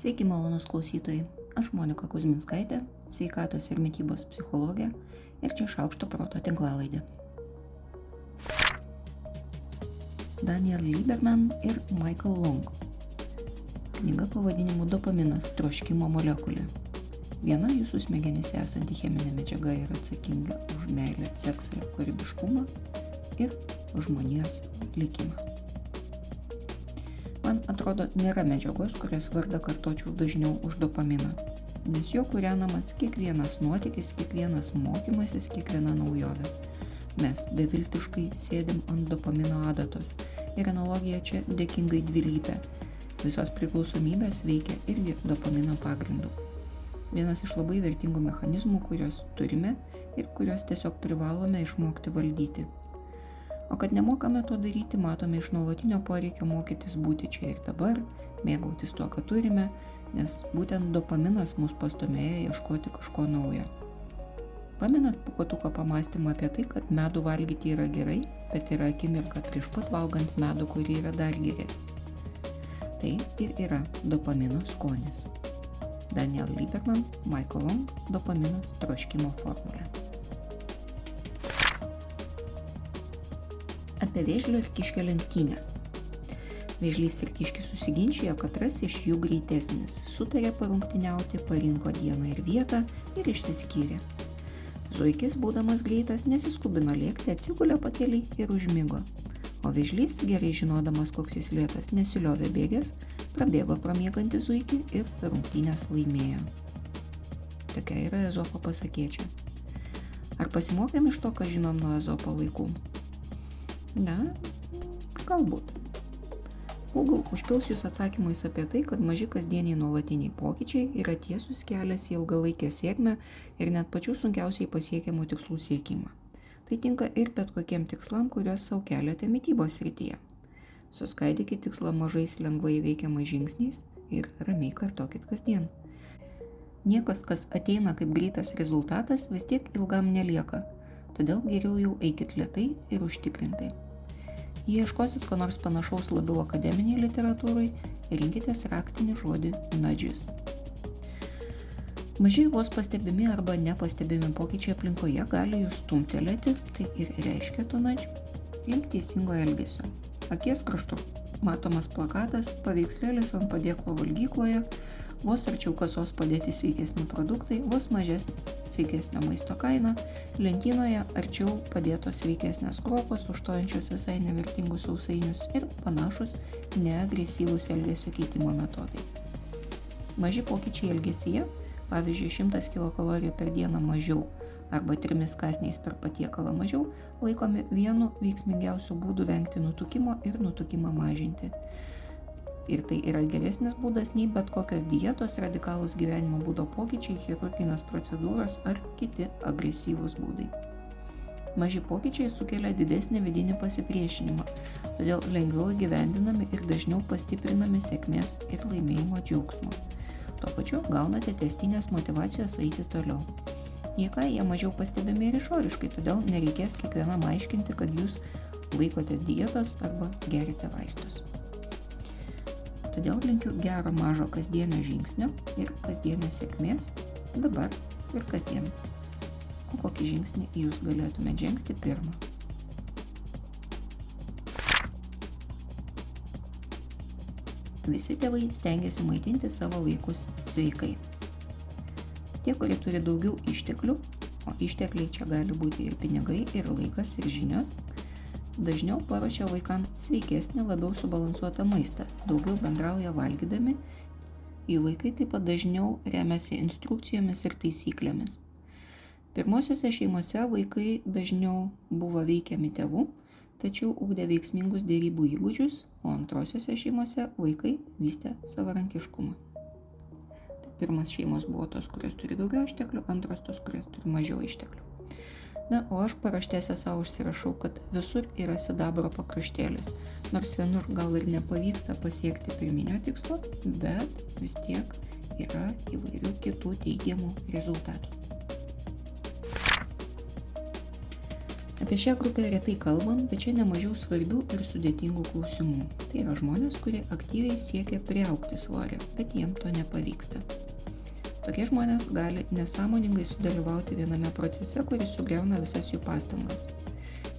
Sveiki malonus klausytojai, aš Monika Kuzminskaitė, sveikatos ir mytybos psichologė ir čia šaukšto proto tinklalaidė. Daniel Lieberman ir Michael Long. Knyga pavadinimu Dopaminas - troškimo molekulė. Viena jūsų smegenyse esanti cheminė medžiaga yra atsakinga už meilę, seksą ir kūrybiškumą ir žmonijos likimą. Man atrodo, nėra medžiagos, kurios vardą kartočiau dažniau už dopaminą, nes jo kūrenamas kiekvienas nuotykis, kiekvienas mokymasis, kiekviena naujovė. Mes beviltiškai sėdim ant dopamino adatos ir analogija čia dėkingai dvilypė. Visos priklausomybės veikia irgi dopamino pagrindu vienas iš labai vertingų mechanizmų, kuriuos turime ir kuriuos tiesiog privalome išmokti valdyti. O kad nemokame to daryti, matome iš nuolatinio poreikio mokytis būti čia ir dabar, mėgautis tuo, ką turime, nes būtent dopaminas mus pastumėja ieškoti kažko naujo. Pamenat pukotuko pamastymą apie tai, kad medų valgyti yra gerai, bet yra akimirka prieš pat valgant medų, kuri yra dar geresnė. Tai ir yra dopamino skonis. Daniel Lieberman, Michael Long, dopaminas troškimo formulė. Apie vėžlio ir kiškio lenktynės. Vėžlys ir kiškis susiginčijo, kad ras iš jų greitesnis, sutarė parungtiniauti, parinko dieną ir vietą ir išsiskyrė. Zuikis, būdamas greitas, nesiskubino lėkti, atsigulė pakeliai ir užmygo. O vėžlys, gerai žinodamas, koks jis lėtas, nesiliovė bėgęs, prabėgo pramiegantį zuikį ir rungtynės laimėjo. Tokia yra Ezopo pasakėčia. Ar pasimokėm iš to, ką žinom nuo Ezopo laikų? Na, galbūt. Google užpils jūs atsakymais apie tai, kad maži kasdieniai nuolatiniai pokyčiai yra tiesus kelias į ilgalaikę sėkmę ir net pačių sunkiausiai pasiekiamų tikslų siekimą. Tai tinka ir bet kokiem tikslam, kuriuos savo keliate mytybos rytyje. Suskaidykit tikslą mažais lengvai veikiamais žingsniais ir ramiai kartokit kasdien. Niekas, kas ateina kaip greitas rezultatas, vis tiek ilgam nelieka, todėl geriau jau eikit lietai ir užtikrintai. Jei ieškosit ko nors panašaus labiau akademiniai literatūrai, rinkitės raktinį žodį nudges. Mažiai vos pastebimi arba nepastebimi pokyčiai aplinkoje gali jūs stumtelėti, tai ir reiškia to nudge, link teisingo elgesio akies kraštu matomas plakatas, paveikslėlis ant padėklo valgykloje, vos arčiau kasos padėti sveikesni produktai, vos mažesnė sveikesnio maisto kaina, lentynoje arčiau padėtos sveikesnės kruopos, užtojančios visai nevertingus sausainius ir panašus neagresyvūs elgesio keitimo metodai. Maži pokyčiai elgesyje, pavyzdžiui 100 kilokalorijų per dieną mažiau arba trimis kasniais per patiekalą mažiau laikomi vienu veiksmingiausių būdų vengti nutukimo ir nutukimą mažinti. Ir tai yra geresnis būdas nei bet kokios dietos, radikalūs gyvenimo būdo pokyčiai, chirurginės procedūros ar kiti agresyvūs būdai. Maži pokyčiai sukelia didesnį vidinį pasipriešinimą, todėl lengviau gyvendinami ir dažniau pastiprinami sėkmės ir laimėjimo džiaugsmo. Tuo pačiu gaunate testinės motivacijos eiti toliau. Ką, jie mažiau pastebimi ir išoriškai, todėl nereikės kiekvienam aiškinti, kad jūs laikotės dietos arba gerite vaistus. Todėl linkiu gero mažo kasdienio žingsnio ir kasdienės sėkmės dabar ir kasdien. O kokį žingsnį jūs galėtumėte žengti pirmą? Visi tėvai stengiasi maitinti savo vaikus sveikai. Tie, kurie turi daugiau išteklių, o ištekliai čia gali būti ir pinigai, ir laikas, ir žinios, dažniau paruošia vaikams sveikesnį, labiau subalansuotą maistą, daugiau bendrauja valgydami, jų vaikai taip pat dažniau remiasi instrukcijomis ir taisyklėmis. Pirmosiose šeimose vaikai dažniau buvo veikiami tėvų, tačiau ūkdė veiksmingus dėrybų įgūdžius, o antrosiose šeimose vaikai vystė savarankiškumą. Pirmas šeimos buvo tos, kurios turi daugiau išteklių, antros tos, kurios turi mažiau išteklių. Na, o aš paraštėse savo užsirašau, kad visur yra sidabro pakraštėlis. Nors vienur gal ir nepavyksta pasiekti pirminio tikslo, bet vis tiek yra įvairių kitų teigiamų rezultatų. Apie šią grupę retai kalbam, bet čia nemažiau svarbių ir sudėtingų klausimų. Tai yra žmonės, kurie aktyviai siekia priaukti svorį, bet jiem to nepavyksta. Tokie žmonės gali nesąmoningai sudalyvauti viename procese, kuris sugriauna visas jų pastangas.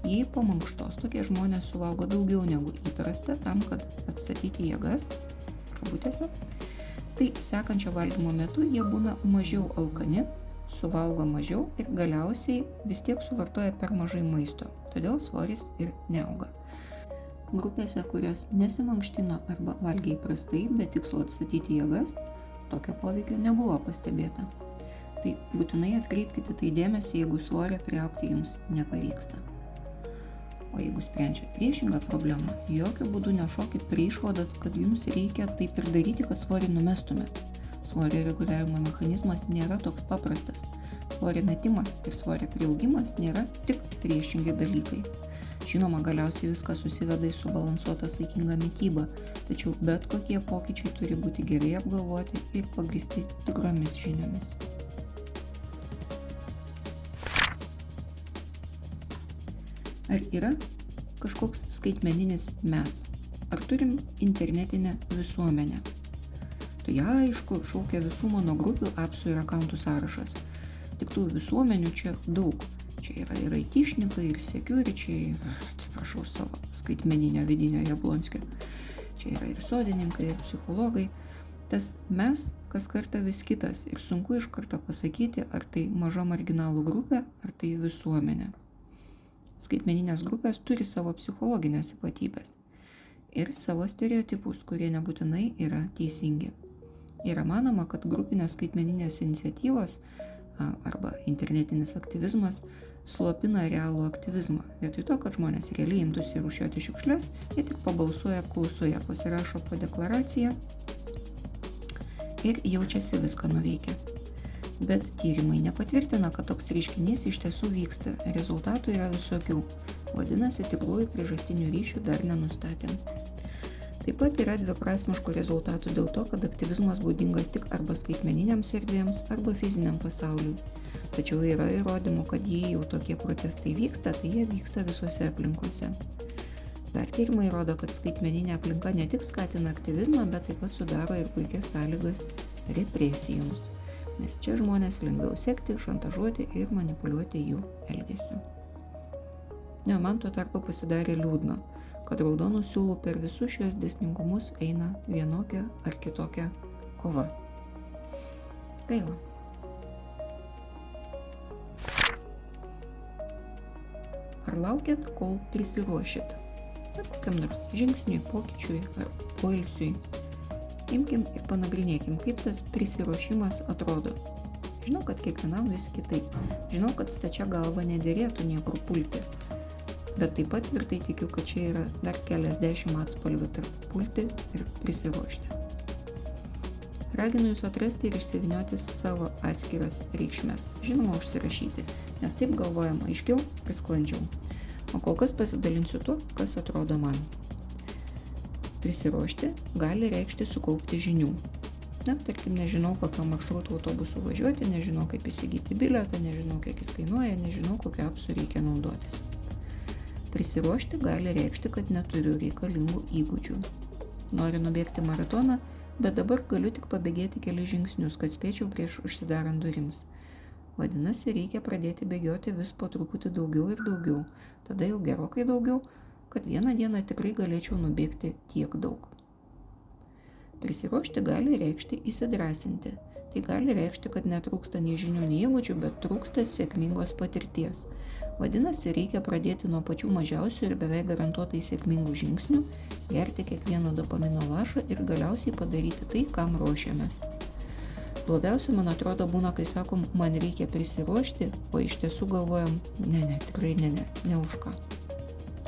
Jei po mankštos tokie žmonės suvalgo daugiau negu įprasta tam, kad atstatyti jėgas, kabutėse, tai sekančio valgymo metu jie būna mažiau alkani, suvalgo mažiau ir galiausiai vis tiek suvartoja per mažai maisto, todėl svoris ir neauga. Grupėse, kurios nesimankštino arba valgė įprastai, bet tikslo atstatyti jėgas, tokio poveikio nebuvo pastebėta. Tai būtinai atkreipkite tai dėmesį, jeigu svorio priaukti jums nepavyksta. O jeigu sprendžiat priešingą problemą, jokių būdų nešokit prie išvados, kad jums reikia taip ir daryti, kad svorį numestumėt svorio reguliavimo mechanizmas nėra toks paprastas. Svorio metimas ir svorio priaugimas nėra tik priešingi dalykai. Žinoma, galiausiai viskas susiveda į subalansuotą saikingą mytybą, tačiau bet kokie pokyčiai turi būti gerai apgalvoti ir pagristi tikromis žiniomis. Ar yra kažkoks skaitmeninis mes? Ar turim internetinę visuomenę? Tai aišku, šaukia visų mano grupių, apsų ir akantų sąrašas. Tik tų visuomenių čia daug. Čia yra ir aitišnikai, ir securičiai, atsiprašau savo skaitmeninio vidinio jablonskio. Čia yra ir sodininkai, ir psichologai. Tas mes kas kartą vis kitas ir sunku iš karto pasakyti, ar tai maža marginalų grupė, ar tai visuomenė. Skaitmeninės grupės turi savo psichologinės ypatybės ir savo stereotipus, kurie nebūtinai yra teisingi. Yra manoma, kad grupinės skaitmeninės iniciatyvos arba internetinis aktyvizmas slopina realų aktyvizmą. Vietoj to, kad žmonės realiai imtųsi rušiuoti šiukšlės, jie tik pabalsuoja apklausoje, pasirašo po deklaraciją ir jaučiasi viską nuveikę. Bet tyrimai nepatvirtina, kad toks reiškinys iš tiesų vyksta. Rezultatų yra visokių. Vadinasi, tikrųjų priežastinių ryšių dar nenustatėm. Taip pat yra dviprasmiškų rezultatų dėl to, kad aktyvizmas būdingas tik arba skaitmeniniams erdvėms, arba fiziniam pasauliui. Tačiau yra įrodymų, kad jei jau tokie protestai vyksta, tai jie vyksta visuose aplinkose. Dar tyrimai rodo, kad skaitmeninė aplinka ne tik skatina aktyvizmą, bet taip pat sudaro ir puikias sąlygas represijoms, nes čia žmonės lengviau sekti, šantažuoti ir manipuliuoti jų elgesiu. Ne, man tuo tarpu pasidarė liūdna, kad raudonų siūlų per visus šios desningumus eina vienokia ar kitokia kova. Gaila. Ar laukėt, kol prisiruošit? Ar kokiam nors žingsniui, pokyčiui ar poilsiui? Imkim ir panagrinėkim, kaip tas prisiruošimas atrodo. Žinau, kad kiekvienam vis kitaip. Žinau, kad stačia galva nedėrėtų niekur pulti bet taip pat tvirtai tikiu, kad čia yra dar keliasdešimt atspalvių tarp pulti ir prisiruošti. Raginu jūs atrasti ir išsivinioti savo atskiras reikšmės, žinoma, užsirašyti, nes taip galvojam aiškiau ir sklandžiau. O kol kas pasidalinsiu tuo, kas atrodo man. Prisiruošti gali reikšti sukaupti žinių. Na, tarkim, nežinau, kokio maršruto autobusu važiuoti, nežinau, kaip įsigyti bilietą, nežinau, kiek jis kainuoja, nežinau, kokią apsų reikia naudotis. Prisiruošti gali reikšti, kad neturiu reikalingų įgūdžių. Noriu nubėgti maratoną, bet dabar galiu tik pabėgėti keli žingsnius, kad spėčiau prieš užsidarant durims. Vadinasi, reikia pradėti bėgioti vis po truputį daugiau ir daugiau, tada jau gerokai daugiau, kad vieną dieną tikrai galėčiau nubėgti tiek daug. Prisiruošti gali reikšti įsidrasinti. Tai gali reikšti, kad netrūksta nei žinių, nei įgūdžių, bet trūksta sėkmingos patirties. Vadinasi, reikia pradėti nuo pačių mažiausių ir beveik garantuotai sėkmingų žingsnių, gerti kiekvieną dopamino lašą ir galiausiai padaryti tai, kam ruošiamės. Blogiausia, man atrodo, būna, kai sakom, man reikia prisiruošti, o iš tiesų galvojam, ne, ne, tikrai ne, ne, ne už ką.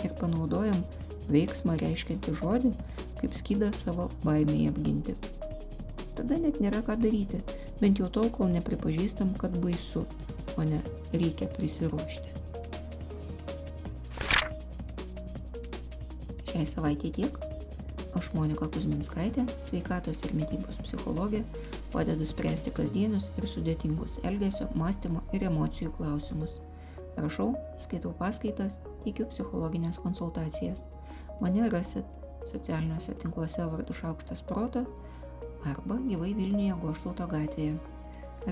Ir panaudojam veiksmą reiškiantį žodį, kaip skydą savo baimėje apginti. Tada net nėra ką daryti, bent jau tol, kol nepripažįstam, kad baisu, o ne reikia prisiruošti. Šiai savaitė tiek. Aš Monika Kuzminskaitė, sveikatos ir mytybos psichologė, padedu spręsti kasdienius ir sudėtingus elgesio, mąstymo ir emocijų klausimus. Rašau, skaitau paskaitas, teikiu psichologinės konsultacijas. Mane rasit socialiniuose tinkluose vardu Šaukštas Proto arba gyvai Vilniuje Goštauto gatvėje.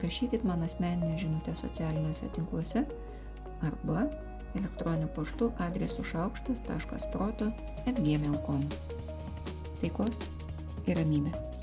Rašykit man asmeninę žinutę socialiniuose tinkluose arba elektroniniu paštu adresu šaukštas.proto atgmail.com. Taikos ir ramybės.